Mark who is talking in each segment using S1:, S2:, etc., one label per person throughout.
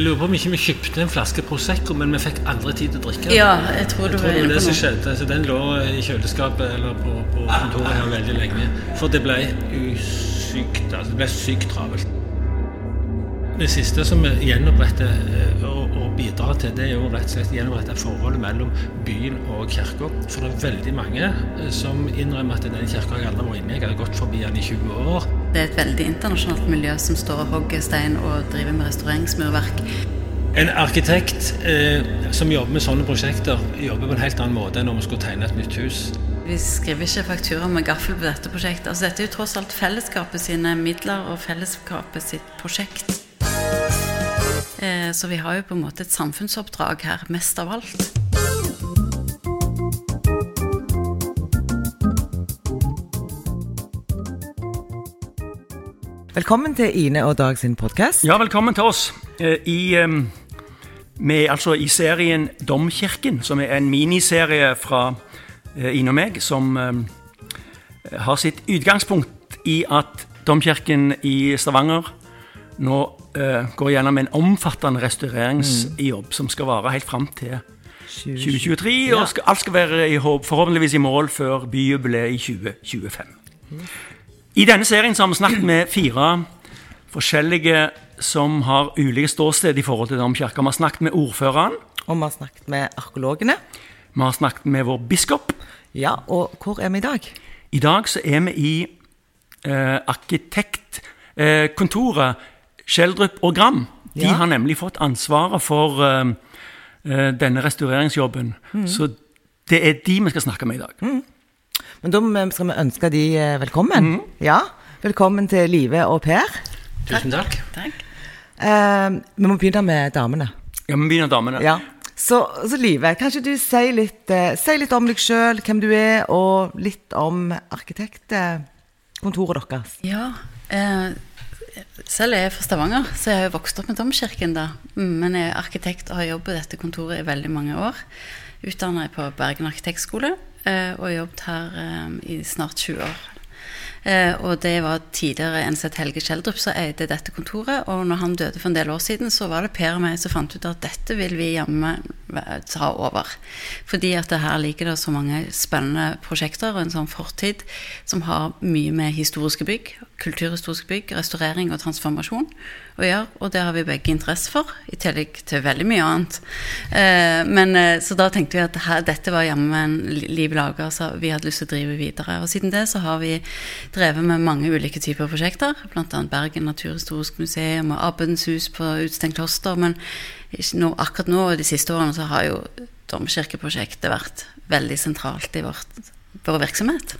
S1: Jeg lurer på om ikke vi kjøpte en flaske Prosecco, men vi fikk aldri tid til å drikke.
S2: Ja, jeg tror du
S1: Jeg tror det var det som skjedde. Så den lå i kjøleskapet eller på, på kontoret her veldig lenge. For det ble usykt. Altså det ble sykt travelt. Det siste som vi gjenoppretter eh, og, og bidrar til, det er jo rett og slett gjenopprette forholdet mellom byen og kirka. For det er veldig mange eh, som innrømmer at den kirka jeg aldri var inne i, jeg har gått forbi den i 20 år.
S2: Det er et veldig internasjonalt miljø som står og hogger stein og driver med restaureringsmurverk.
S1: En arkitekt eh, som jobber med sånne prosjekter, jobber på en helt annen måte enn når vi skulle tegne et nytt hus.
S2: Vi skriver ikke faktura med gaffel på dette prosjektet. Altså, dette er jo tross alt fellesskapet sine midler og fellesskapet sitt prosjekt. Eh, Så vi har jo på en måte et samfunnsoppdrag her, mest av alt.
S3: Velkommen til Ine og Dag sin podkast.
S4: Ja, velkommen til oss. Eh, I, er altså i serien Domkirken, som er en miniserie fra eh, Ine og meg, som har sitt utgangspunkt i at Domkirken i Stavanger nå eh, går gjennom en omfattende restaureringsjobb som skal vare helt fram til 2023. Og alt skal være i, håp- forhåpentligvis i mål før byjubileet i 2025. I denne serien har vi snakket med fire forskjellige som har ulike ståsted i forhold til domkirka. Vi har snakket med ordføreren,
S3: Og vi har snakket med arkeologene.
S4: vi har snakket med vår biskop.
S3: Ja, og hvor er vi i dag?
S4: I dag så er vi i eh, arkitektkontoret eh, Skjeldrup og Gram. De
S3: Ja.
S4: har nemlig fått ansvaret for eh, eh, denne restaureringsjobben. Så det er de vi skal snakke med i dag.
S3: Men da må- skal vi ønske de velkommen. velkommen. Ja, Velkommen til Live og Per.
S1: Tusen takk.
S2: Takk.
S3: Eh, vi må begynne med damene.
S4: Ja, Vi begynner damene.
S3: Ja. Så, så Live, kan ikke du si litt, eh, si litt om deg sjøl, hvem du er, og litt om arkitektkontoret deres?
S2: Ja, eh, selv er jeg fra Stavanger, så jeg har jo vokst opp med Domkirken da. Mm, Men jeg er arkitekt og har jobbet i dette kontoret i veldig mange år. Utdanner jeg på Bergen arkitektskole, eh, og jobbet her eh, i snart 20 år. Eh, og det var tidligere NZ Helge Kjeldrup som eide dette kontoret. Og når han døde for en del år siden, så var det Per og meg som fant ut at dette vil vi jammen ta over. Fordi at det her ligger det så mange spennende prosjekter og en sånn fortid som har mye med historiske bygg, kulturhistoriske bygg, restaurering og transformasjon å gjøre. Og det har vi begge interesse for, i tillegg til veldig mye annet. Eh, men, eh, så da tenkte vi at her, dette var jammen li- liv laga, så vi hadde lyst til å drive videre. Og siden det så har vi drevet med mange ulike typer prosjekter, bl.a. Bergen naturhistorisk museum og Abbens hus på Utstengt kloster. Men nå, akkurat nå og de siste årene så har jo domkirkeprosjektet vært veldig sentralt i vårt, vår virksomhet.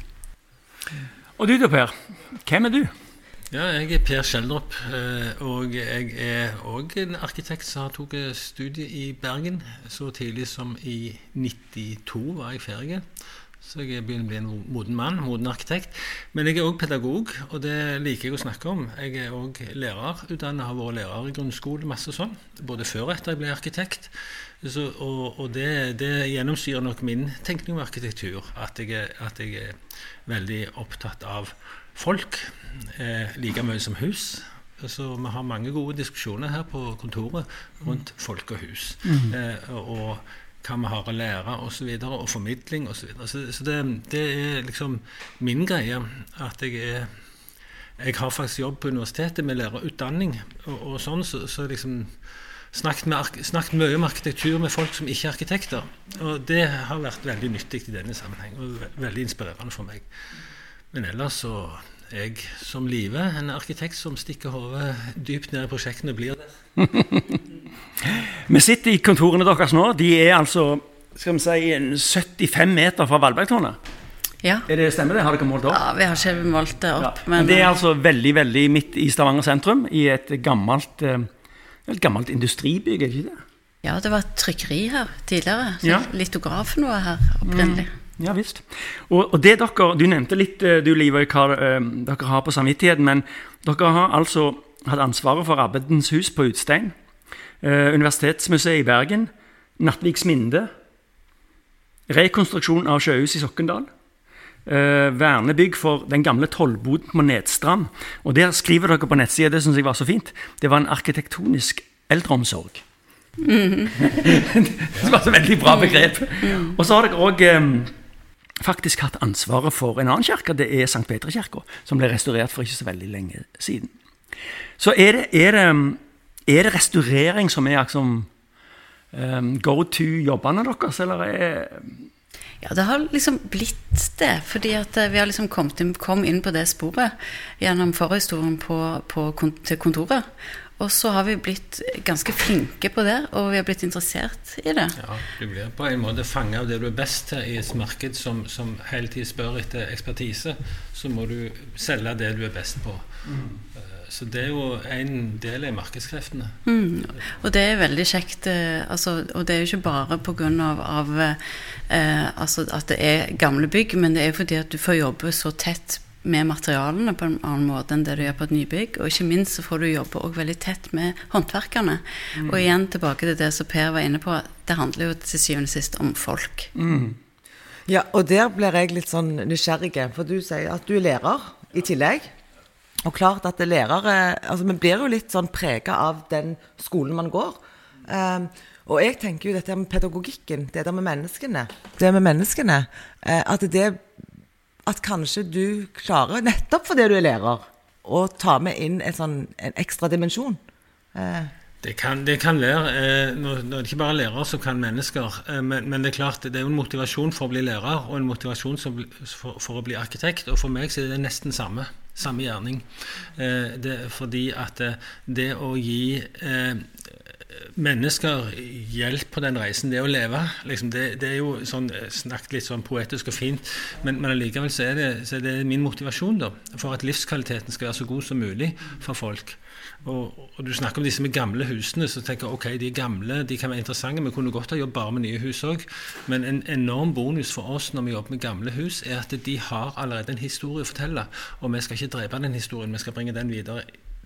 S4: Og du da, Per. Hvem er du?
S1: Ja, jeg er Per Schjelderup, eh, og jeg er òg en arkitekt som har tatt studie i Bergen. Så tidlig som i 92 var jeg ferdig. Så jeg begynner å bli en moden mann, moden arkitekt. Men jeg er òg pedagog, og det liker jeg å snakke om. Jeg er òg lærerutdannet, har vært lærer i grunnskole, masse sånn. Både før og etter jeg ble arkitekt. Så, og og det, det gjennomsyrer nok min tenkning om arkitektur. At jeg, at jeg er veldig opptatt av folk eh, like mye som hus. Så vi har mange gode diskusjoner her på kontoret rundt folk og hus. Eh, og, hva vi har å lære osv. Og, så videre, og formidling osv. Så, så, så det, det er liksom min greie. At jeg er Jeg har faktisk jobb på universitetet med lærerutdanning og, og sånn, så, så liksom Snakket, med, snakket mye om arkitektur med folk som ikke er arkitekter. Og det har vært veldig nyttig i denne sammenheng, og ve veldig inspirerende for meg. Men ellers så er jeg som Live en arkitekt som stikker hodet dypt ned i prosjektene og blir det.
S4: Vi sitter i kontorene deres nå. De er altså skal vi si, 75 meter fra Valbergtårnet.
S2: Ja.
S4: Er det Stemmer det? Har dere målt opp?
S2: ja, vi har ikke målt det
S4: Ja.
S2: opp,
S4: Men
S2: men,
S4: det er
S2: eh,
S4: altså veldig veldig midt i Stavanger sentrum, i et gammelt, eh, et gammelt industribygg, er det ikke det?
S2: Ja, det var et trykkeri her tidligere. Så
S4: Ja.
S2: Litografen var her opprinnelig.
S4: Ja visst. Og, og det dere, Du nevnte litt eh, du, Liv, hva eh, dere har på samvittigheten, men dere har altså hatt ansvaret for Abbedens hus på Utstein, eh, Universitetsmuseet i Bergen, Nattviks Minde, rekonstruksjon av sjøhus i Sokkendal, eh, vernebygg for den gamle tollboden på Nedstrand. Og Der skriver dere på nettsida, det syns jeg var så fint, det var en arkitektonisk eldreomsorg. det var et veldig bra begrep. Og så har dere òg faktisk hatt ansvaret for en annen kirke. Det er St. Peterkirka, som ble restaurert for ikke så veldig lenge siden. Så er det, er det, er det restaurering som er liksom um, go to-jobbene deres, eller er
S2: ja, det har liksom blitt det. Fordi at eh, vi har liksom kommet inn, kom inn på det sporet gjennom forhistorien på, på, til kontoret. Og så har vi blitt ganske flinke på det, og vi har blitt interessert i det.
S1: Ja, Du blir på en måte fanga av det du er best til i et marked som, som hele tiden spør etter ekspertise. Så må du selge det du er best på. Mm. Så det er jo en del av markedskreftene.
S2: Mm. Og det er veldig kjekt. Eh, altså, og det er jo ikke bare pga. Av, eh, altså at det er gamle bygg, men det er fordi at du får jobbe så tett med materialene på en annen måte enn det du gjør på et nybygg. Og ikke minst så får du jobbe også veldig tett med håndverkerne. Mm. Og igjen tilbake til det som Per var inne på, det handler jo til syvende og sist om folk.
S3: Mm. Ja, og der blir jeg litt sånn nysgjerrig, for du sier at du er lærer i tillegg. Og klart at lærere altså Vi blir jo litt sånn prega av den skolen man går. Um, og jeg tenker jo dette med pedagogikken, det der med menneskene, det med menneskene, uh, at det at kanskje du klarer, nettopp fordi du er lærer, å ta med inn en, sånn, en ekstra dimensjon.
S1: Eh. Det kan, det kan være. Eh, når, når det ikke bare er lærere som kan mennesker. Eh, men, men, det er klart, det er jo en motivasjon for å bli lærer og en motivasjon som, for, for, å bli arkitekt. Og for meg så er det nesten samme. Samme gjerning. Eh, det, fordi at eh, det å gi mennesker hjelp på den reisen, det å leve. Liksom, det, det, er jo sånn, snakket litt sånn poetisk og fint, men, men allikevel så er, det, så er det min motivasjon da, for at livskvaliteten skal være så god som mulig for folk. Og, og, du snakker om disse med gamle husene, så tenker jeg ok, de er gamle, de kan være interessante. Vi kunne godt ha jobbet bare med nye hus òg. Men en enorm bonus for oss når vi jobber med gamle hus, er at de har allerede en historie å fortelle. Og vi skal ikke drepe den historien, vi skal bringe den videre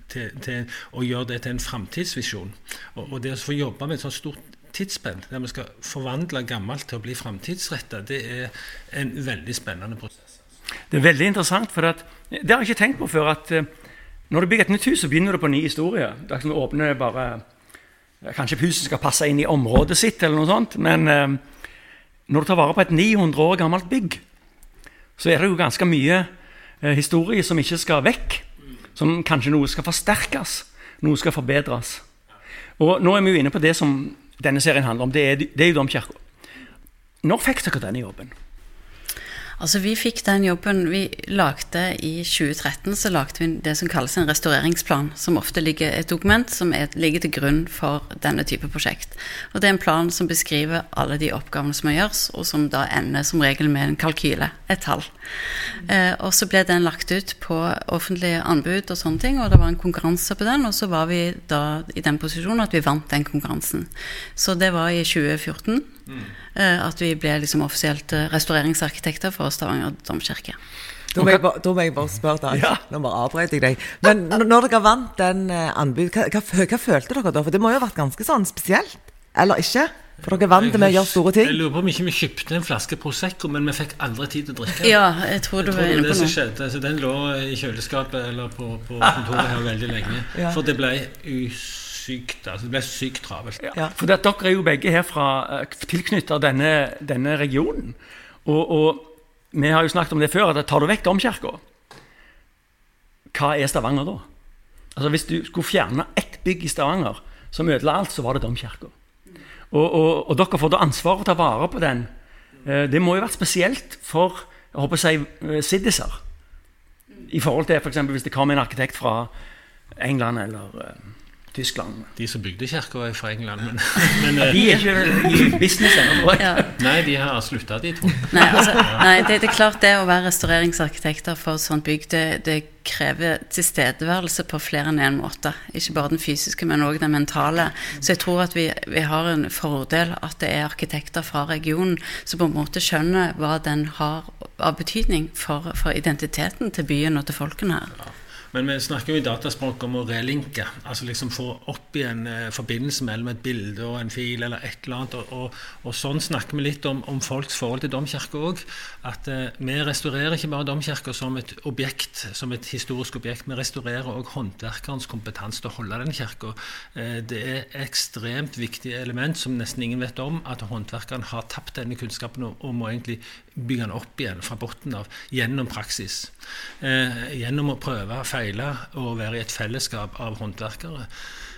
S1: til, til og gjøre det til en framtidsvisjon. Og, og, det å få jobbe med et sånt stort tidsspenn, der vi skal forvandle gammelt til å bli framtidsretta, det er en veldig spennende prosess.
S4: Det er veldig interessant, for at, det har jeg ikke tenkt på før. at uh, Når du bygger et nytt hus, så begynner du på en ny historie. Det er sånn åpne bare Kanskje huset skal passe inn i området sitt, eller noe sånt. Men eh, når du tar vare på et 900 år gammelt bygg, så er det jo ganske mye eh, historie som ikke skal vekk. Som kanskje noe skal forsterkes, noe skal forbedres. Og Nå er vi jo inne på det som denne serien handler om. Det er, det er jo Domkirka. Når fikk dere denne jobben?
S2: Altså Vi fikk den jobben vi lagde i 2013. Så lagde vi det som kalles en restaureringsplan, som ofte ligger et dokument som er, ligger til grunn for denne type prosjekt. Og Det er en plan som beskriver alle de oppgavene som må gjøres, og som da ender som regel med en kalkyle, et tall. Eh, og Så ble den lagt ut på offentlige anbud og sånne ting, og det var en konkurranse på den. Og så var vi da i den posisjonen at vi vant den konkurransen. Så det var i 2014. Mm. At vi ble liksom offisielt eh, restaureringsarkitekter for Stavanger domkirke.
S3: Da må, jeg, da må jeg bare spørre deg. Ja. Nå bare avbrøt jeg deg. Men når dere vant den eh, anbud, hva, hva, hva, følte dere da? For det må jo ha vært ganske sånn spesielt? Eller ikke? For dere vant med å gjøre store ting.
S1: Jeg lurer på om ikke vi kjøpte en flaske Prosecco, men vi fikk aldri tid til å drikke.
S2: Ja, jeg tror du var inne på
S1: noe. Så den lå i kjøleskapet eller på, på kontoret her veldig lenge. Ja. For det ble us sykt, altså det ble sykt travelt.
S4: Ja, for dere er jo begge her fra eh, tilknyttet denne, denne regionen. Og, og, vi har jo snakket om det før, at tar du vekk domkirka, hva er Stavanger da? Altså Hvis du skulle fjerne ett bygg i Stavanger som ødela alt, så var det domkirka. Og, og, og, dere får da ansvar for å ta vare på den. Eh, det må jo være spesielt for jeg håper å si, eh, siddiser. I forhold til f.eks. hvis det kom en arkitekt fra England eller Tyskland.
S1: De som bygde kirka, var fra England. Men,
S4: men de er ikke i business ennå,
S1: ja. Nei, de har slutta, de to.
S2: Nei, altså, nei det, det, er klart det å være restaureringsarkitekter for et sånt bygg, det, det krever tilstedeværelse på flere enn én en måte. Ikke bare den fysiske, men òg den mentale. Så jeg tror at vi, vi, har en fordel at det er arkitekter fra regionen som på en måte skjønner hva den har av betydning for, for identiteten til byen og til folkene her.
S1: Men vi snakker jo i dataspråk om å relinke. Altså liksom få opp igjen eh, forbindelse mellom et bilde og en fil eller et eller annet. Og, og, og sånn snakker vi litt om, om folks forhold til domkirka òg. At eh, vi restaurerer ikke bare domkirka som et objekt, som et historisk objekt. Vi restaurerer òg håndverkerens kompetanse til å holde den kirka. Eh, det er ekstremt viktig element som nesten ingen vet om, at håndverkeren har tapt denne kunnskapen og, og må egentlig bygge den opp igjen fra bunnen av gjennom praksis. Eh, gjennom å prøve, feile og være i et fellesskap av håndverkere.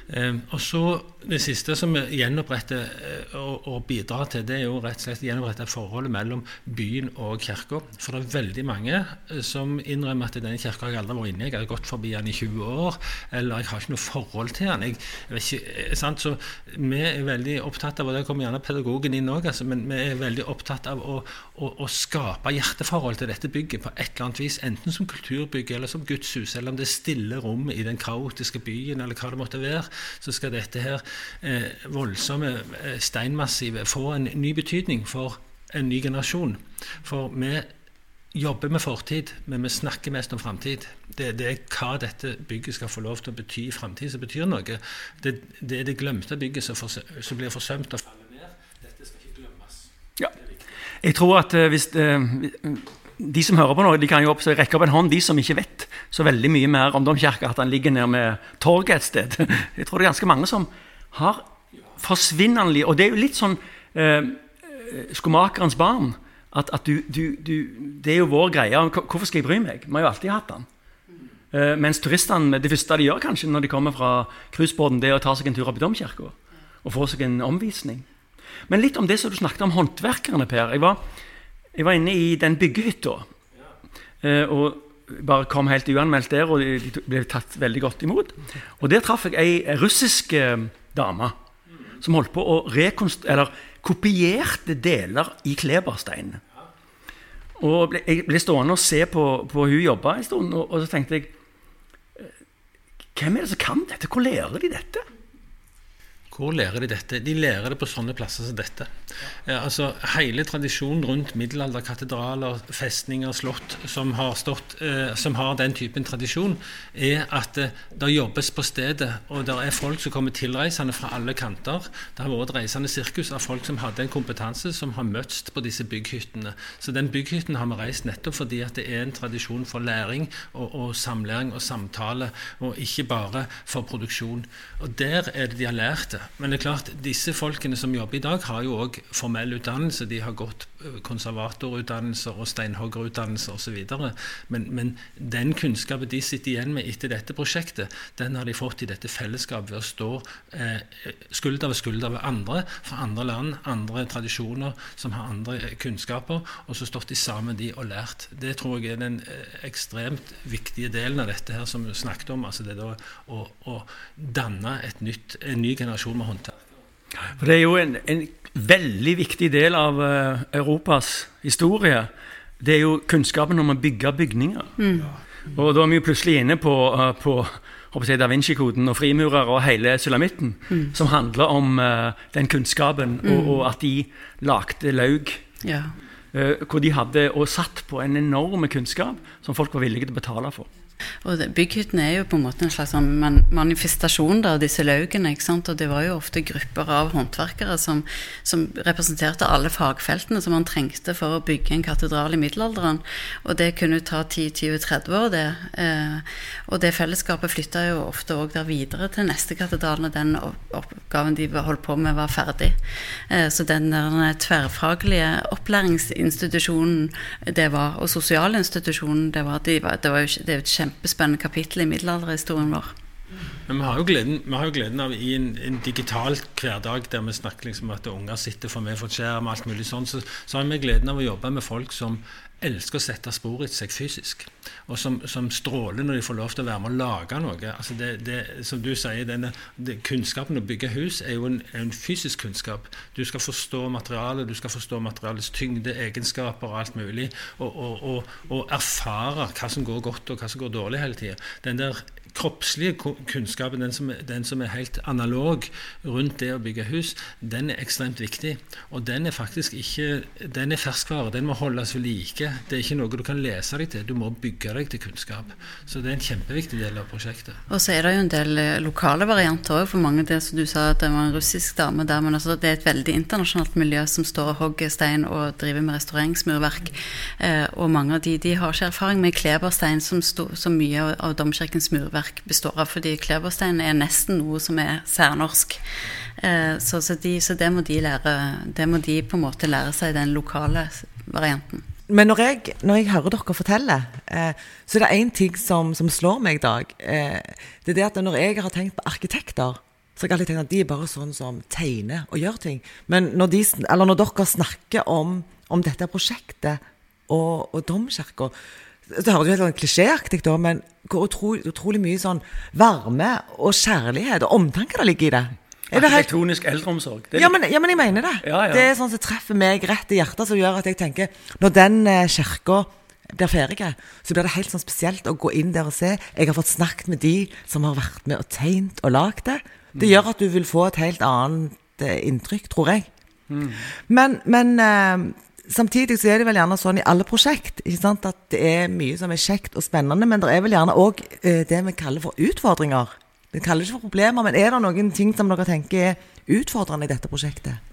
S1: Eh, og så Det siste som vi gjenoppretter eh, og, og, bidrar til, det er jo rett og slett gjenopprette forholdet mellom byen og kirka. For det er veldig mange eh, som innrømmer at denne kirka har jeg aldri vært inne. Jeg har gått forbi den i 20 år, eller jeg har ikke noe forhold til den. Jeg, jeg ikke, eh, sant? Så vi er veldig opptatt av, og der kommer gjerne pedagogen inn òg, altså, men vi er veldig opptatt av å, å, å, skape hjerteforhold til dette bygget på et eller annet vis. Enten som kulturbygg eller som gudshus, eller om det er stille rom i den kaotiske byen, eller hva det måtte være så skal dette her eh, voldsomme eh, steinmassivet få en ny betydning for en ny generasjon. For vi jobber med fortid, men vi snakker mest om framtid. Det, det, er hva dette bygget skal få lov til å bety i framtid, som betyr noe. Det, det, er det glemte bygget som, for, som blir forsømt og faller ned. Dette skal ikke glemmes.
S4: Ja. Jeg tror at uh, hvis uh, de som hører på nå, de kan jo rekke opp en hånd, de som ikke vet så veldig mye mer om Domkirka, at den ligger nede med torget et sted. Jeg tror det er ganske mange som har forsvinnende Og det er jo litt sånn eh, skomakerens barn. At, at du, du, du, Det er jo vår greie. Hvorfor skal jeg bry meg? Vi har jo alltid hatt den. Eh, mens turistene, det første de gjør kanskje når de kommer fra cruisebåten, det er å ta seg en tur opp i domkirka og få seg en omvisning. Men litt om det som du snakket om håndverkerne, Per. Jeg var, jeg var inne i den byggehytta. Eh, og bare kom helt uanmeldt der, og de ble tatt veldig godt imot. Og Der traff jeg ei russisk eh, dame som holdt på å eller kopierte deler i kleberstein. Og Jeg ble stående og se på, på hun jobba en stund, og, og så tenkte jeg eh, Hvem er det som kan dette? Hvor lærer de dette?
S1: Hvor lærer de dette? De lærer det på sånne plasser som dette. Ja, altså, hele tradisjonen rundt middelalderkatedraler, festninger, slott som har, stått, eh, som har, den typen tradisjon, er at eh, det jobbes på stedet. Og det er folk som kommer tilreisende fra alle kanter. Det har vært et reisende sirkus av folk som hadde en kompetanse, som har møtts på disse bygghyttene. Så den bygghytten har vi reist nettopp fordi at det er en tradisjon for læring og, og samlæring og samtale, og ikke bare for produksjon. Og der er det de har lært det. Men det er klart, disse folkene som jobber i dag, har jo òg formell utdannelse. De har gått eh, konservatorutdannelser og steinhoggerutdannelser osv. Men, men den kunnskapen de sitter igjen med etter dette prosjektet, den har de fått i dette fellesskapet ved å stå eh, skulder ved skulder ved andre fra andre land, andre tradisjoner, som har andre kunnskaper, og så stått de sammen de og lært. Det tror jeg er den eh, ekstremt viktige delen av dette her som vi snakket om. altså det da å, å danne nytt, en ny generasjon med håndtak.
S4: For Det er jo en, en veldig viktig del av uh, Europas historie. Det er jo kunnskapen om å bygge bygninger. Mm. Og da er vi jo plutselig inne på, uh, på jeg, Da Vinci-koden og frimurer og hele sulamitten, mm. som handler om uh, den kunnskapen, mm. og, og, at de lagde laug. Ja. hvor de hadde og satt på en enorm kunnskap som folk var villige til å betale for.
S2: Og bygghyttene er jo på en måte en slags sånn manifestasjon av disse laugene. Og det var jo ofte grupper av håndverkere som, som, representerte alle fagfeltene som man trengte for å bygge en katedral i middelalderen. Og det kunne ta 10-20-30 år, det. Eh, og det fellesskapet flytta jo ofte òg der videre til neste katedral når den oppgaven de holdt på med, var ferdig. Eh, så den tverrfaglige opplæringsinstitusjonen det var, og sosialinstitusjonen det var, de var, det var jo det er jo kjempespennende kapittel i middelalderhistorien vår.
S1: Men vi har jo gleden, har jo gleden av i en, en, digital hverdag der vi snakker liksom at unger sitter for meg for skjerm og alt mulig sånn, så, så har vi gleden av å jobbe med folk som elsker å sette spor etter seg fysisk. Og som, som, stråler når de får lov til å være med å lage noe. Altså det, det, som du sier, denne, det, Kunnskapen å bygge hus er jo en, en, fysisk kunnskap. Du skal forstå materialet, du skal forstå materialets tyngde, egenskaper og alt mulig. Og, og, og, og erfare hva som går godt og hva som går dårlig hele tida. Den der kroppslige kunnskapen, den som, den som, er helt analog rundt det å bygge hus, den er ekstremt viktig. Og den er faktisk ikke Den er ferskvare. Den må holdes ved like. Det er ikke noe du kan lese deg til. Du må bygge deg til kunnskap. Så det er en kjempeviktig del av prosjektet.
S2: Og så er det jo en del eh, lokale varianter òg. For mange det som du sa at det var en russisk dame der, men altså det er et veldig internasjonalt miljø som står og hogger stein og driver med restaureringsmurverk. Eh, og mange av de, de har ikke erfaring med kleberstein, som, sto, som mye av domkirkens murverk består av. Fordi kleberstein er nesten noe som er særnorsk. Eh, så, så, de, så, det må de lære Det må de på en måte lære seg den lokale varianten.
S3: Men når jeg, når jeg hører dere fortelle, eh, så er det én ting som, som, slår meg i dag. Eh, det er det at når jeg har tenkt på arkitekter, så har jeg alltid tenkt at de er bare sånn som tegner og gjør ting. Men når, de, når dere snakker om, om dette prosjektet og, og domkirka, det høres jo helt klisjéaktig da, men hvor utrolig, utrolig, mye sånn varme og kjærlighet og omtanke det ligger i det.
S4: Arkitektonisk helt... eldreomsorg.
S3: Ja men, ja men, jeg mener det. Ja, ja. Det er sånn som treffer meg rett i hjertet, som gjør at jeg tenker Når den eh, kirka blir ferdig, så blir det helt sånn spesielt å gå inn der og se. Jeg har fått snakket med de som har vært med og tegnet og lagd det. Det gjør at du vil få et helt annet eh, inntrykk, tror jeg. Mm. Men, men eh, samtidig så er det vel gjerne sånn i alle prosjekt at det er mye som er kjekt og spennende, men det er vel gjerne òg det vi kaller for utfordringer. Vi kaller det ikke for problemer, men er det noen ting som dere tenker er utfordrende i dette prosjektet?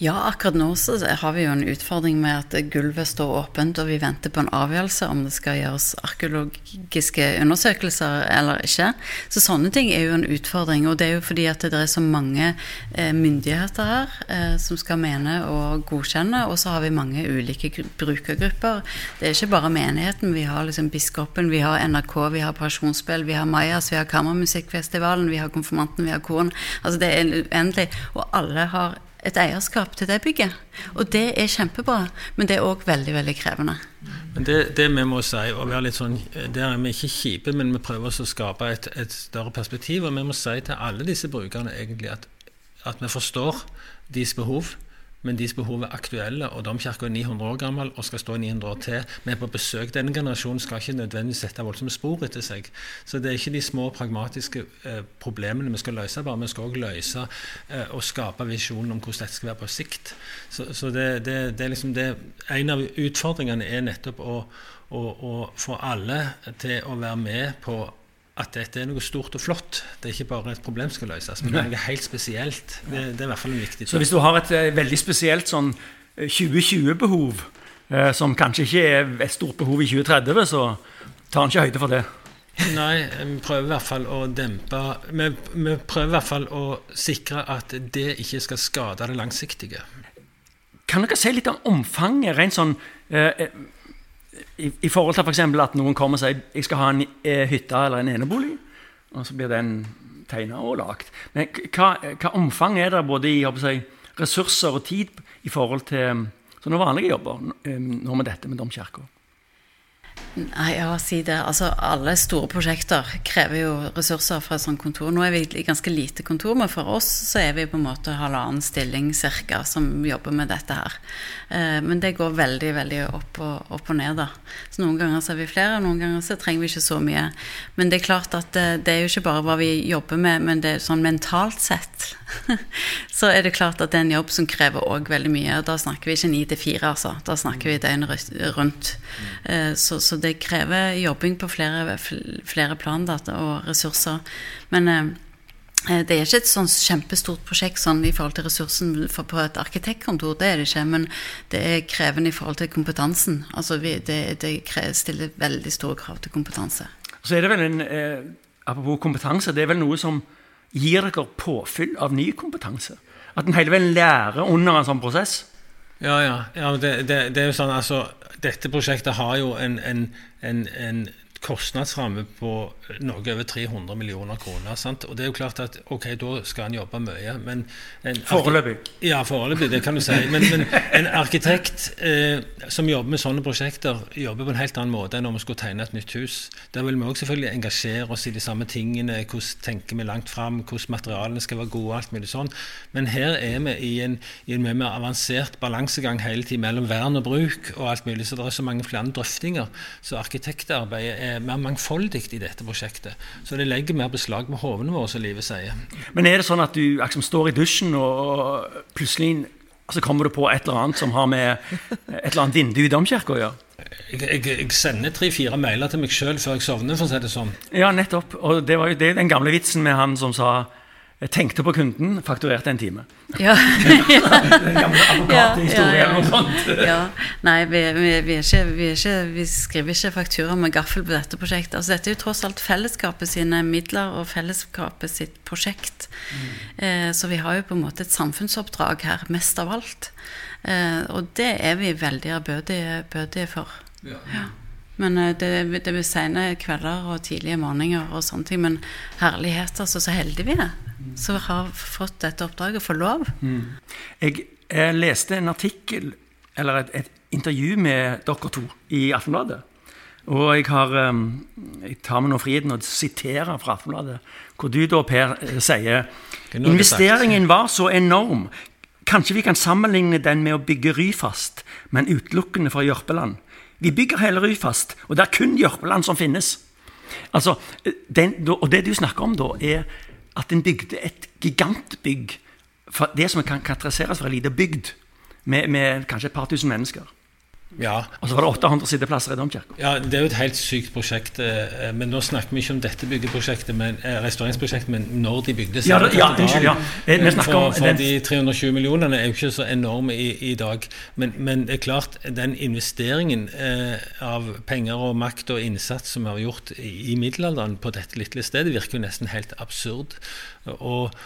S2: Ja, akkurat nå så har vi jo en utfordring med at gulvet står åpent, og vi venter på en avgjørelse om det skal gjøres arkeologiske undersøkelser eller ikke. Så sånne ting er jo en utfordring. Og det er jo fordi at det er så mange eh, myndigheter her eh, som skal mene og godkjenne, og så har vi mange ulike brukergrupper. Det er ikke bare menigheten. Vi har liksom biskopen, vi har NRK, vi har Pasjonsspill, vi har Majas, vi har Kammermusikkfestivalen, vi har Konfirmanten, vi har Koren. Altså det er uendelig. Og alle har et eierskap til det bygget. Og det er kjempebra, men det er òg veldig veldig krevende.
S1: Men det, det, vi må si, og være litt sånn, Der er vi ikke kjipe, men vi prøver å skape et, et, større perspektiv. Og vi må si til alle disse brukerne egentlig at, at vi forstår deres behov. Men deres behov er aktuelle, og domkirka er 900 år gammel og skal stå 900 år til. Er på besøk. Denne generasjonen skal ikke nødvendigvis sette voldsomme spor etter seg. Så det er ikke de små pragmatiske eh, problemene vi skal løse, bare vi skal også løse eh, og skape visjonen om hvordan dette skal være på sikt. Så, så det, det, det, er liksom det, En av utfordringene er nettopp å, å, å få alle til å være med på at dette er noe stort og flott. Det er ikke bare et problem som skal løses, men det er noe helt spesielt. Det, det, er i hvert fall en viktig
S4: ting. Så hvis du har et uh, veldig spesielt sånn 2020-behov, uh, eh, som kanskje ikke er et stort behov i 2030, så tar han ikke høyde for det?
S1: Nei, vi prøver i hvert fall å dempe vi, vi prøver i hvert fall å sikre at det ikke skal skade det langsiktige.
S4: Kan dere si litt om omfanget? rent sånn... Uh, i, i, forhold til f.eks. For at noen kommer og sier jeg skal ha en eh, hytte eller en enebolig, og så blir den tegna og lagd. Men hva, hva, omfang er det både i jeg, ressurser og tid i forhold til sånne vanlige jobber eh, nå med dette med domkirka?
S2: Nei, ja, si det. Altså, alle store prosjekter krever jo ressurser fra et sånt kontor. Nå er vi i ganske lite kontor, men for oss så er vi på en måte halvannen stilling ca. som jobber med dette her. Eh, men det går veldig, veldig opp og, opp og ned, da. Så noen ganger så er vi flere, og noen ganger så trenger vi ikke så mye. Men det er klart at det, det er jo ikke bare hva vi jobber med, men det er sånn mentalt sett så er det klart at det er en jobb som krever òg veldig mye. Da snakker vi ikke ni til fire, altså. Da snakker vi døgnet rundt. Eh, så, så det krever jobbing på flere, flere plan og ressurser. Men eh, eh, det er ikke et sånn kjempestort prosjekt sånn i forhold til ressursen på et arkitektkontor, det er det ikke. Men det er krevende i forhold til kompetansen. Altså vi, det, det stiller veldig store krav til kompetanse.
S4: Så er det vel en, eh, Apropos kompetanse, det er vel noe som gir dere påfyll av ny kompetanse? At en hele veien lærer under en sånn prosess?
S1: Ja, ja. ja det, det, det, er jo sånn, altså, Dette prosjektet har jo en, en, en, en kostnadsramme på noe over 300 millioner kroner. Sant? Og det er jo klart at ok, da skal han jobbe mye. Men
S4: foreløpig?
S1: Ja, foreløpig, det kan du si. Men, men en arkitekt eh, som jobber med sånne prosjekter, jobber på en helt annen måte enn om vi skulle tegne et nytt hus. Der vil vi også selvfølgelig engasjere oss i de samme tingene. Hvordan tenker vi langt fram? Hvordan materialene skal være gode? alt mulig sånn. Men her er vi i en, i en mye mer avansert balansegang hele tiden mellom vern og bruk og alt mulig. Så det er så mange flere drøftinger. Så arkitektarbeidet er er mer mangfoldig i dette prosjektet. Så det legger mer beslag på hodene våre, som livet sier.
S4: Men er det sånn at du liksom, står i dusjen, og plutselig altså, kommer du på et eller annet som har med et eller annet vindu i domkirka å gjøre?
S1: Jeg, jeg, jeg sender tre-fire mailer til meg sjøl før jeg sovner, for å si det sånn.
S4: Ja, nettopp. Og det var jo det, den gamle vitsen med han som sa jeg tenkte på kunden, fakturerte en time.
S2: Ja.
S4: Den gamle advokathistorien
S2: ja,
S4: eller noe sånt.
S2: ja. Nei, vi, vi, vi, ikke, vi, ikke, vi skriver ikke faktura med gaffel på dette prosjektet. Altså, dette er jo tross alt fellesskapet sine midler og fellesskapet sitt prosjekt. Eh, så vi har jo på en måte et samfunnsoppdrag her, mest av alt. Eh, og det er vi veldig ærbødige bødige for. Ja. Men eh, det, det blir sene kvelder og tidlige morgener og sånne ting. Men herlighet, altså, så heldige vi er som har fått dette oppdraget, får lov.
S4: Jeg, jeg leste en artikkel, eller et, et intervju med dere to i Aftenbladet. Og jeg, har, um, jeg tar meg nå friheten å sitere fra Aftenbladet, hvor du da, Per, eh, sier Investeringen var så enorm. Kanskje vi kan sammenligne den med å bygge Ryfast, men utelukkende fra Jørpeland. Vi bygger hele Ryfast, og det er kun Jørpeland som finnes. Altså, den, og det du snakker om da, er at en bygde et gigantbygg. Det som kan karakteriseres for en liten bygd, med, med kanskje et par tusen mennesker.
S1: Ja,
S4: Og så var det 800 sitteplasser i domkirka.
S1: Ja, Det er jo et helt sykt prosjekt. eh, Men nå snakker vi ikke om dette byggeprosjektet, men eh, restaureringsprosjektet, men når de bygde seg.
S4: Ja, det- ja, unnskyld, ja. Eh, vi snakker om
S1: for, for
S4: den-
S1: de 320 millionene er jo ikke så enorme i, i dag. Men, men det er klart, den investeringen eh, av penger og makt og innsats som vi har gjort i, i middelalderen på dette lille stedet, virker jo nesten helt absurd. Og eh,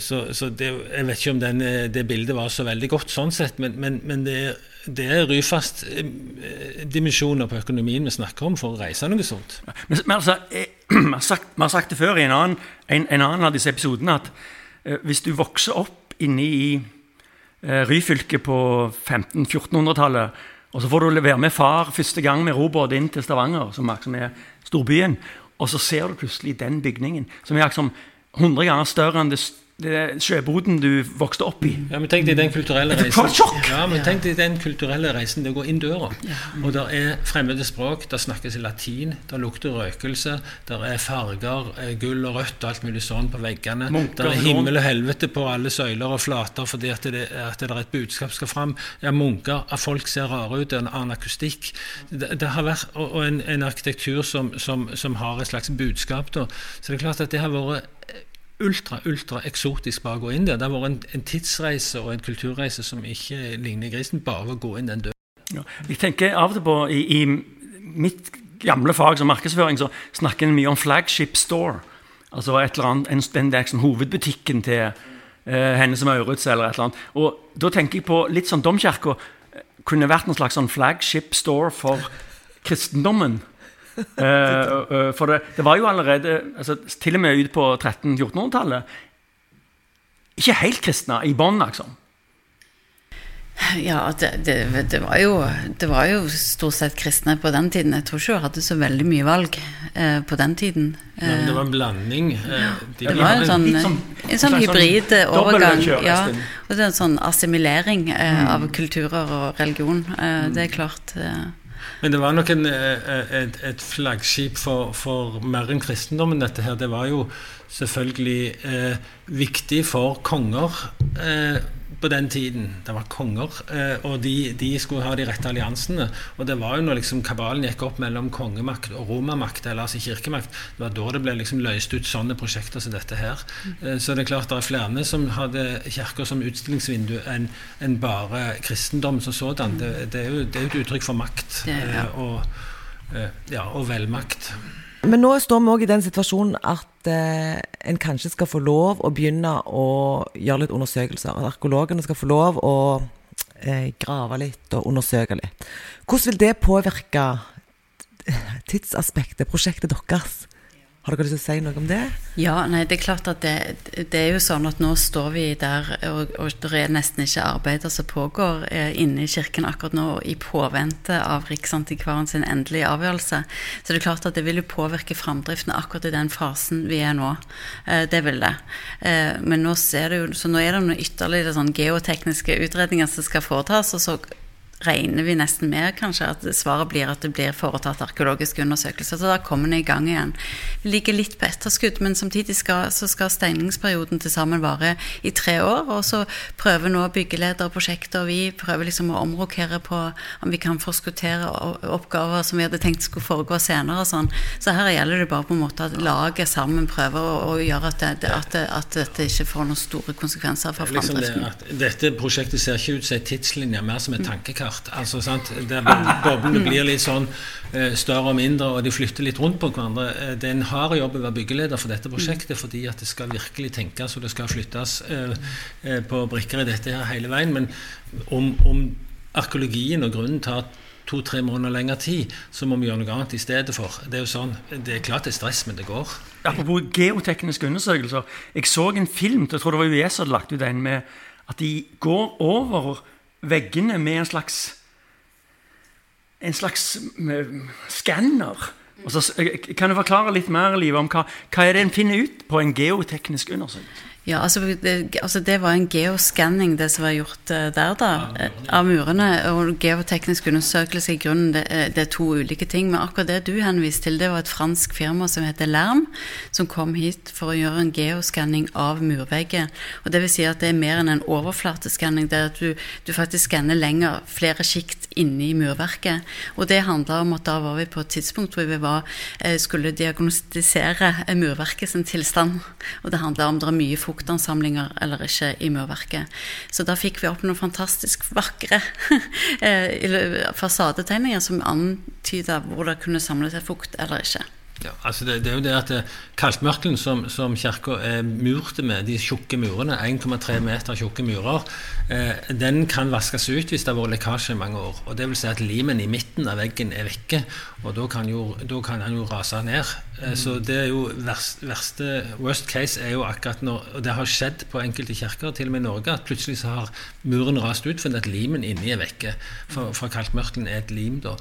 S1: så, så det, Jeg vet ikke om den, eh, det bildet var så veldig godt sånn sett, men, men, men det, det er Ryfast eh, dimensjoner på økonomien vi snakker om for å reise noe sånt.
S4: Men, men altså, jeg, vi, har sagt, det før i en annen, en, en annen av disse episodene at eh, hvis du vokser opp inne i eh, Ryfylke på 1500-1400-tallet, og så får du være med far første gang med robåt inn til Stavanger, som som er storbyen, og så ser du plutselig den bygningen, som er liksom 100 ganger større enn det, det sjøboden du vokste opp i.
S1: Ja, men Tenk deg den kulturelle reisen. Ja, men tenk deg den kulturelle reisen det går inn døra. Og det er fremmede språk, det snakkes i latin, det lukter røkelse, det er farger, eh, gull og rødt og alt mulig sånn på veggene. Det er himmel og helvete på alle søyler og flater fordi at det, at det er et budskap skal fram. Ja, munker, at folk ser rare ut, det er en annen akustikk. Det, det har vært, og og en, en arkitektur som, som, som har et slags budskap. Da. Så det er klart at det har vært ultra, ultra eksotisk bare å gå inn der. Det har vært en, en tidsreise og en kulturreise som ikke ligner grisen, bare å gå inn den døren.
S4: Ja. Jeg tenker av og til på I, i mitt gamle fag som markedsføring så snakker en mye om flagship store. Altså et eller annet, en, den der liksom, hovedbutikken til eh, Hennes og Maurits eller et eller annet. Og da tenker jeg på litt sånn Domkirka kunne vært en slags sånn flagship store for kristendommen. Eh, eh, for det, det var jo allerede, altså, til og med ut på 1300-1400-tallet, ikke helt kristne i bånn, liksom.
S2: Ja, det, det, det, var jo, det var jo stort sett kristne på den tiden. Jeg tror ikke hun hadde så veldig mye valg eh, på den tiden.
S1: Men det
S2: Eh,
S1: var en blanding. eh, de
S2: det var en sånn, en sånn-
S4: en sånn
S2: hybrid
S4: sånn
S2: overgang. Ja, og det er en sånn assimilering eh, av kulturer og religion. Eh, det er klart eh,
S1: Men det var nok en, eh, et, et flaggskip for, for mer enn kristendommen, dette her. Det var jo selvfølgelig eh, viktig for konger eh, på den tiden. Det var konger, eh, og de, de skulle ha de rette alliansene. Og det var jo når liksom kabalen gikk opp mellom kongemakt og romermakt, eller altså kirkemakt, det var da det ble liksom løst ut sånne prosjekter som dette her. Eh, så det er klart det er flere som hadde kirker som utstillingsvindu enn en bare kristendom som sådan. Det, det, er jo, det er et uttrykk for makt eh, og, ja, og velmakt.
S3: Men nå står vi òg i den situasjonen at eh, en kanskje skal få lov å begynne å gjøre litt undersøkelser. At arkeologene skal få lov å eh, grave litt og undersøke litt. Hvordan vil det påvirke tidsaspektet, prosjektet deres? Har dere lyst til å si noe om det?
S2: Ja, nei, det er klart at det, det er jo sånn at nå står vi der, og, og det er nesten ikke arbeider som pågår eh, inne i kirken akkurat nå, i påvente av Riksantikvaren sin endelige avgjørelse. Så det er klart at det vil jo påvirke framdriften akkurat i den fasen vi er nå. Eh, det vil det. Eh, men nå, det jo, nå er det noen ytterligere sånn geotekniske utredninger som skal foretas, og så regner vi nesten med kanskje at svaret blir at det blir foretatt arkeologiske undersøkelser. Så da kommer vi i gang igjen. Vi ligger litt på etterskudd, men samtidig skal, så skal steiningsperioden til sammen vare i tre år. Og så prøver nå byggeleder og prosjekter, og vi prøver liksom å omrokere på om vi kan forskuttere oppgaver som vi hadde tenkt skulle foregå senere og sånn. Så her gjelder det bare på en måte at laget sammen prøver å, å gjøre at, det, at, det, at, dette ikke får noen store konsekvenser for liksom.
S1: Det, dette prosjektet ser ikke ut som en tidslinje, mer som et tankekart kart. Altså, sant? Der boblene blir litt sånn uh, større og mindre, og de flytter litt rundt på hverandre. Uh, det er en hard jobb å være byggeleder for dette prosjektet, fordi at det skal virkelig tenkes og det skal flyttes uh, på brikker i dette her hele veien. Men om, om arkeologien og grunnen tar to-tre måneder lengre tid, så må vi gjøre noe annet i stedet for. Det er jo sånn, det er klart det er stress, men det går.
S4: Apropos geotekniske undersøkelser. Jeg så en film, jeg tror det var UiS hadde lagt ut en med at de går over veggene med en slags en slags skanner. Kan du forklare litt mer Liv, om hva, hva er det en finner ut på en geoteknisk undersøkelse?
S2: Ja, altså det, altså det, var en geoskanning, det som var gjort uh, der, da. Av murene. Og geoteknisk undersøkelse i grunnen, det, uh, det, er to ulike ting. Men akkurat det du henviste til, det var et fransk firma som heter Lerm, som kom hit for å gjøre en geoskanning av murvegger. Og det vil si at det er mer enn en overflateskanning. Det er at du, du faktisk skanner lenger, flere sjikt inni murverket. Og det handla om at da var vi på et tidspunkt hvor vi var, skulle diagnostisere murverket sin tilstand. Og det handla om det er mye fokus fuktansamlinger eller ikke i murverket. Så da fikk vi opp noen fantastisk vakre eh, fasadetegninger som antyda hvor det kunne samle seg fukt eller ikke.
S1: Ja, altså det, det, er jo det at eh, Kalkmørkelen som, som kirka er murte med, de tjukke murene, 1,3 meter tjukke murer, eh, den kan vaskes ut hvis det har vært lekkasje i mange år. og vil si at Limen i midten av veggen er vekke, og da kan, jo, han jo rase ned. Eh, så det er jo verst, verste Worst case er jo akkurat når Og det har skjedd på enkelte kirker, til og med i Norge, at plutselig så har muren rast ut fordi at limen inni er vekke. For, for kalkmørkelen er et lim, da.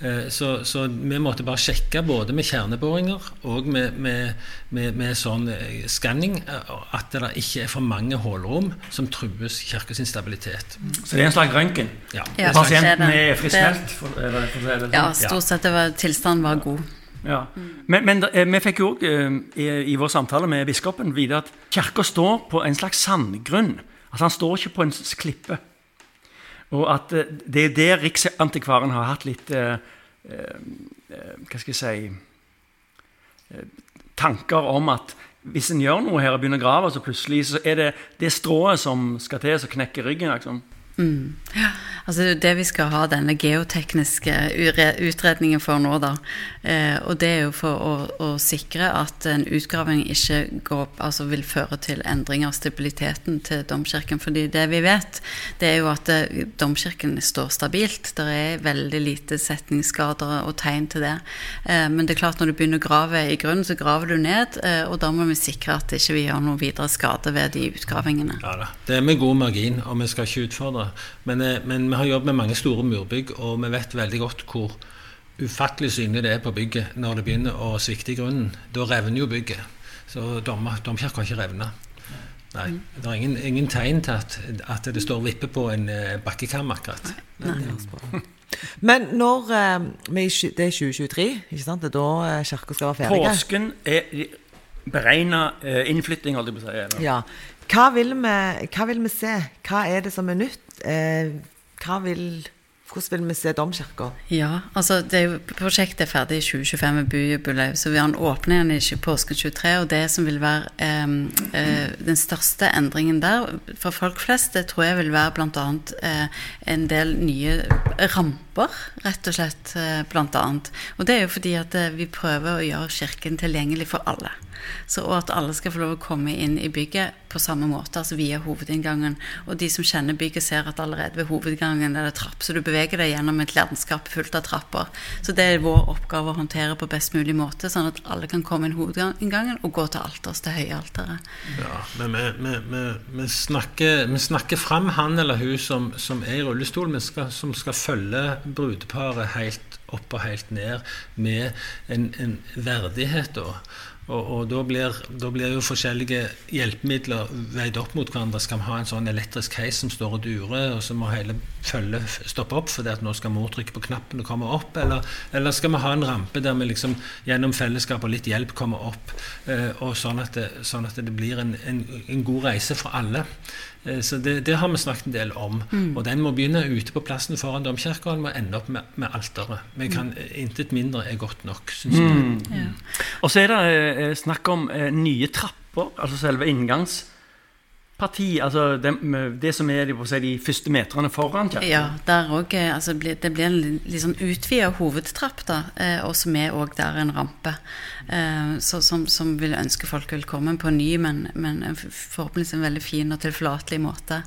S1: Eh, så, så, vi måtte bare sjekke både med kjerneboringer og med, med, med, med sånn eh, skanning at det ikke er for mange hullrom som trues kirkens stabilitet.
S4: Så det er en slags røntgen?
S2: Ja.
S4: ja. Pasienten er friskmeldt? Sånn?
S2: Ja, stort sett var, tilstanden var god.
S4: Ja. Men, men eh, vi fikk jo òg i, i, vår samtale med biskopen vite at kirka står på en slags sandgrunn. Altså Han står ikke på en klippe. Og at eh, det er der Riksantikvaren har hatt litt eh, eh, Hva skal jeg si eh, Tanker om at hvis en gjør noe her og begynner å grave, så plutselig så er det det strået som skal til, som knekker ryggen. Liksom.
S2: Mm. Altså det vi skal ha denne geotekniske utredningen for nå, da. Eh, og det er jo for å, å, sikre at en utgraving ikke går, altså vil føre til endring av stabiliteten til domkirken. fordi det vi vet, det er jo at eh, domkirken står stabilt. Det er veldig lite setningsskader og tegn til det. Eh, men det er klart når du begynner å grave i grunnen, så graver du ned. Eh, og da må vi sikre at ikke vi ikke gjør noe videre skade ved de utgravingene.
S1: Ja. Det er med god margin, og vi skal ikke utfordre men, eh, men, vi har jobbet med mange store murbygg, og vi vet veldig godt hvor ufattelig synlig det er på bygget når det begynner å svikte i grunnen. Da revner jo bygget. Så domkirka har ikke revna. Nei, mm. Det er ingen, ingen tegn til at, at, det står vippe på en uh, bakkekam akkurat. Nei. Nei.
S3: Men når uh, Det er 2023, ikke sant? Det er da kirka skal være ferdig?
S4: Påsken er beregna innflytting, holdt jeg på å si.
S3: Ja. Hva vil, vi, hva vil, vi, se? Hva er det som er nytt? Eh, vil hvordan vil vi se Domkirka?
S2: Ja, altså det Prosjektet er ferdig i 2025 med byjubileum, så vi har en igjen i påsken 23. Og det som vil være eh, den største endringen der for folk flest, det tror jeg vil være bl.a. Eh, en del nye ramper, rett og slett. Eh, blant annet. Og det er jo fordi at eh, vi prøver å gjøre Kirken tilgjengelig for alle. Så, at alle skal få lov å komme inn i bygget på samme måte, altså via hovedinngangen. Og de som kjenner bygget, ser at allerede ved hovedinngangen er det trapp, så du beveger deg gjennom et landskap fullt av trapper. Så det er vår oppgave å håndtere på best mulig måte, sånn at alle kan komme inn hovedinngangen og gå til alters, til høyalteret.
S1: Ja, men vi, snakker, vi snakker fram han eller hun som, som er i rullestol, skal, som skal følge brudeparet helt opp og helt ned med en, en verdighet. da Og, og da, blir, da blir jo forskjellige hjelpemidler veid opp mot hverandre. Skal vi ha en sånn elektrisk heis som står og durer, og så må hele følget stoppe opp fordi at nå skal mor trykke på knappen og komme opp? Eller, eller skal vi ha en rampe der vi liksom gjennom fellesskap og litt hjelp kommer opp, eh, og sånn at det, sånn at det blir en, en, en god reise for alle? Eh, så det, det, har vi snakket en del om. Mm. Og den må begynne ute på plassen foran domkirka, og må ende opp med, med alteret. Vi kan, mm. Intet mindre er godt nok, syns jeg. Mm. Ja.
S4: Og så er det eh, snakk om eh, nye trapper, altså selve inngangs parti, altså det, det som er si, de første meterne foran kirka?
S2: Ja, også, eh, altså, det blir en litt sånn utvida hovedtrapp, da, eh, og som er òg der en rampe. Eh, så, som, som, vil ønske folk velkommen på ny, men, men forhåpentligvis en veldig fin og tilforlatelig måte.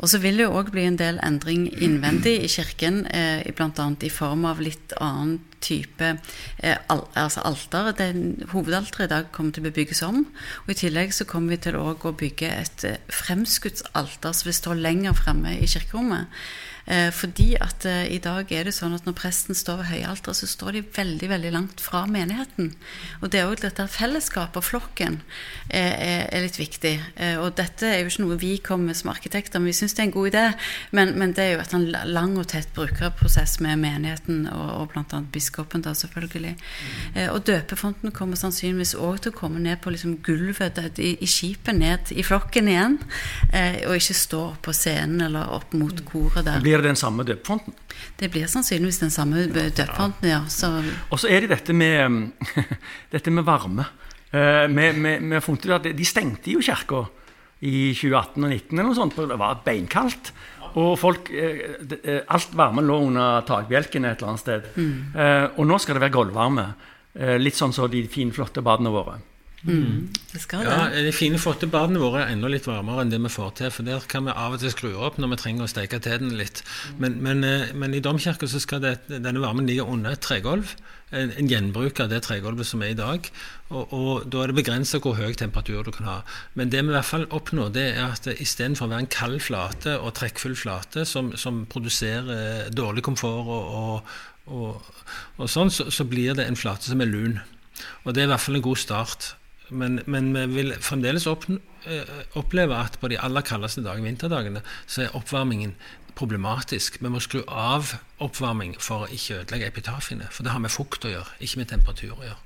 S2: Og så vil det jo òg bli en del endring innvendig i kirken, eh, bl.a. i form av litt annen type eh, al altså alter. Hovedalteret i dag kommer til å bygges om. Og i tillegg så kommer vi til å bygge et eh, fremskutt som vil stå lenger fremme i kirkerommet. Eh, fordi at eh, i dag er det sånn at når presten står ved høyalteret, så står de veldig veldig langt fra menigheten. Og det er òg dette fellesskapet og flokken er, er, litt viktig. Eh, og dette er jo ikke noe vi kommer med som arkitekter, men vi syns det er en god idé. Men, men, det er jo at en lang og tett brukerprosess med menigheten og, og bl.a. biskopen, da selvfølgelig. Og døpefonten kommer sannsynligvis òg til å komme ned på liksom gulvet i, i skipet, ned i flokken igjen. Og ikke stå på scenen eller opp mot koret der.
S4: Blir det den samme døpefonten?
S2: Det blir sannsynligvis den samme døpefonten, ja. Så.
S4: Og så er det dette med, dette med varme. Vi, har funnet ut at De stengte jo kirka i 2018 og 2019, eller noe sånt, det var beinkaldt. Og folk, uh, alt varmen lå under takbjelken et eller annet sted. Mm. Uh, og nå skal det være gulvvarme. litt sånn som de finflotte badene våre.
S2: Mm. Det skal
S1: det. Ja, De fine, flotte badene våre er enda litt varmere enn det vi får til. For der kan vi av og til skru opp når vi trenger å steke til den litt. Men, men, eh, men i domkirka så skal det, denne varmen ligge under et tregulv. En, en, gjenbruk av det tregulvet som er i dag. Og, og da er det begrensa hvor høy temperatur du kan ha. Men det vi i hvert fall oppnår, det er at istedenfor å være en kald flate og trekkfull flate som, som produserer dårlig komfort og, og, og sånn, så, så blir det en flate som er lun. Og det er i hvert fall en god start. Men, men, vi vil fremdeles opp, eh, oppleve at på de aller kaldeste dagene, vinterdagene, så er oppvarmingen problematisk. Vi må skru av oppvarming for å ikke ødelegge epitafiene. For det har med fukt å gjøre, ikke med temperatur å gjøre.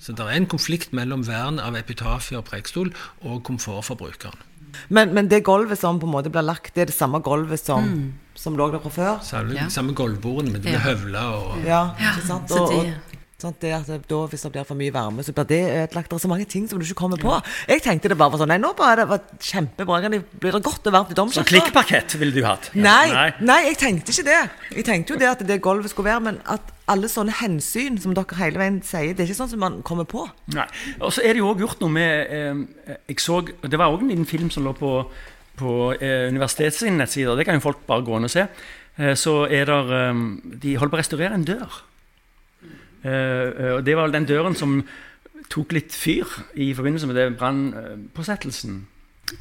S1: Så det er en konflikt mellom vern av epitafier og prekestol og komfort for brukeren.
S3: Men, men, det gulvet som på en måte blir lagt, det er det samme gulvet som, mm. som lå der fra før?
S1: Samme, ja. samme gulvbordene, men det blir ja. høvla og
S3: Ja, ikke sant? Og, og, Sånn, det at da, Hvis det blir for mye varme, så blir det ødelagt. Det er så mange ting som du ikke kommer på. Jeg tenkte det bare var sånn Nei, nå bare det var kjempebra. Det blir det godt og varmt i domkirka.
S4: Så klikkparkett ville du hatt?
S3: Nei, nei, nei. jeg tenkte ikke det. Jeg tenkte jo det at det gulvet skulle være, men at alle sånne hensyn som dere hele veien sier, det er ikke sånn som man kommer på.
S4: Nei. Og så er det jo òg gjort noe med eh, Jeg så Det var òg en liten film som lå på, på eh, universitetets nettsider. Det kan jo folk bare gå inn og se. Eh, så er der eh, De holder på å restaurere en dør. Eh, eh, og Det var vel den døren som tok litt fyr i forbindelse med det brannpåsettelsen.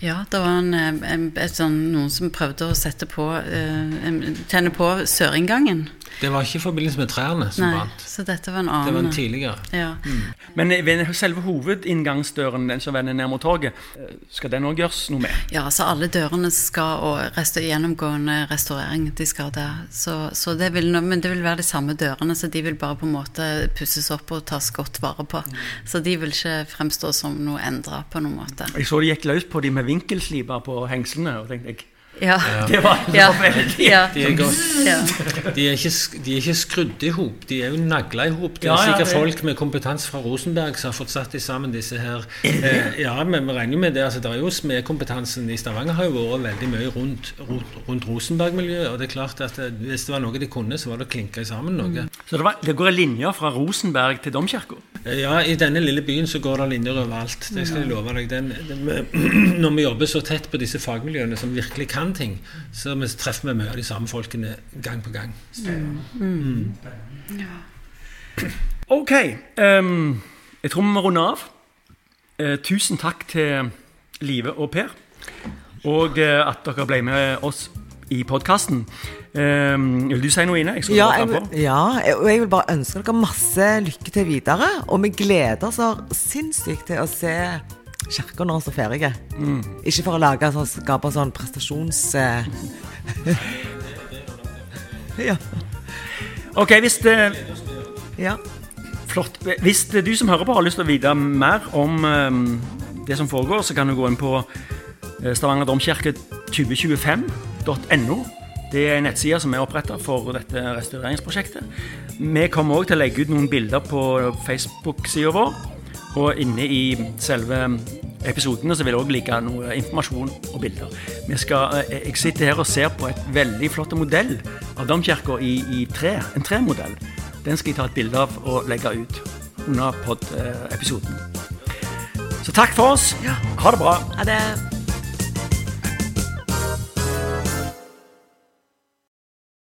S2: Ja, det var en, en, sånn, noen som prøvde å sette på uh, tenne på sørinngangen.
S1: Det var ikke i forbindelse med trærne som Nei, brant.
S2: Så dette var en annen.
S1: Det var en tidligere.
S2: Ja. Mm.
S4: Men ved selve hovedinngangsdøren, den som vender ned mot torget, eh, skal den òg gjøres noe med?
S2: Ja, så alle dørene skal og resta gjennomgående restaurering. De skal det. Så, så det vil, men det vil være de samme dørene, så de vil bare på en måte pusses opp og tas godt vare på. Mm. Så de vil ikke fremstå som noe endra på noen måte.
S4: Jeg så de gikk løs på de med vinkelsliper på hengslene. og tenkte jeg
S2: ja.
S4: Det var, det var veldig
S2: ja.
S1: De, er godt, de, er ikke, de er ikke skrudd i hop, de er jo nagla i hop. Det er sikkert folk med kompetanse fra Rosenberg som har fått satt de sammen, disse her. Eh, ja, men vi regner med det. altså det er jo Smedkompetansen i Stavanger har jo vært veldig mye rundt, rundt Rosenberg-miljøet. Og det er klart at eh, hvis det var noe de kunne, så var det å klinke sammen noe. Mm.
S4: Så det, var, det går en linje fra Rosenberg til Domkirka?
S1: Eh, ja, i denne lille byen så går det linjer overalt. Det skal jeg love deg. Den, den, når vi jobber så tett på disse fagmiljøene som virkelig kan annen ting, så vi treffer vi mye av de samme folkene gang på gang. Mm. Mm.
S4: Ja. Ok. Um, jeg tror vi må runde av. Uh, tusen takk til Live og Per. Og uh, at dere ble med oss i podkasten. Um, vil du si noe, Ine? Jeg
S3: Ja, jeg, vil- ja, jeg- og jeg vil bare ønske dere masse lykke til videre. Og vi gleder oss så sinnssykt til å se kirka når han står ferdig. Ikke for å lage sånn, skape sånn prestasjons... Eh. ja.
S4: Ok, hvis det,
S3: ja.
S4: flott. Hvis det, du som hører på har lyst til å vite mer om um, det som foregår, så kan du gå inn på Stavanger domkirke 2025.no. Det er en nettside som er oppretta for dette restaureringsprosjektet. Vi kommer òg til å legge ut noen bilder på Facebook-sida vår. Og inne i selve episodene så vil det òg ligge noe informasjon og bilder. Vi skal, eh, jeg sitter her og ser på et veldig flott modell av domkirka i, i tre. En tremodell. Den skal jeg ta et bilde av og legge ut under pod-episoden. Så takk for oss. Ha det bra.
S3: Ha det.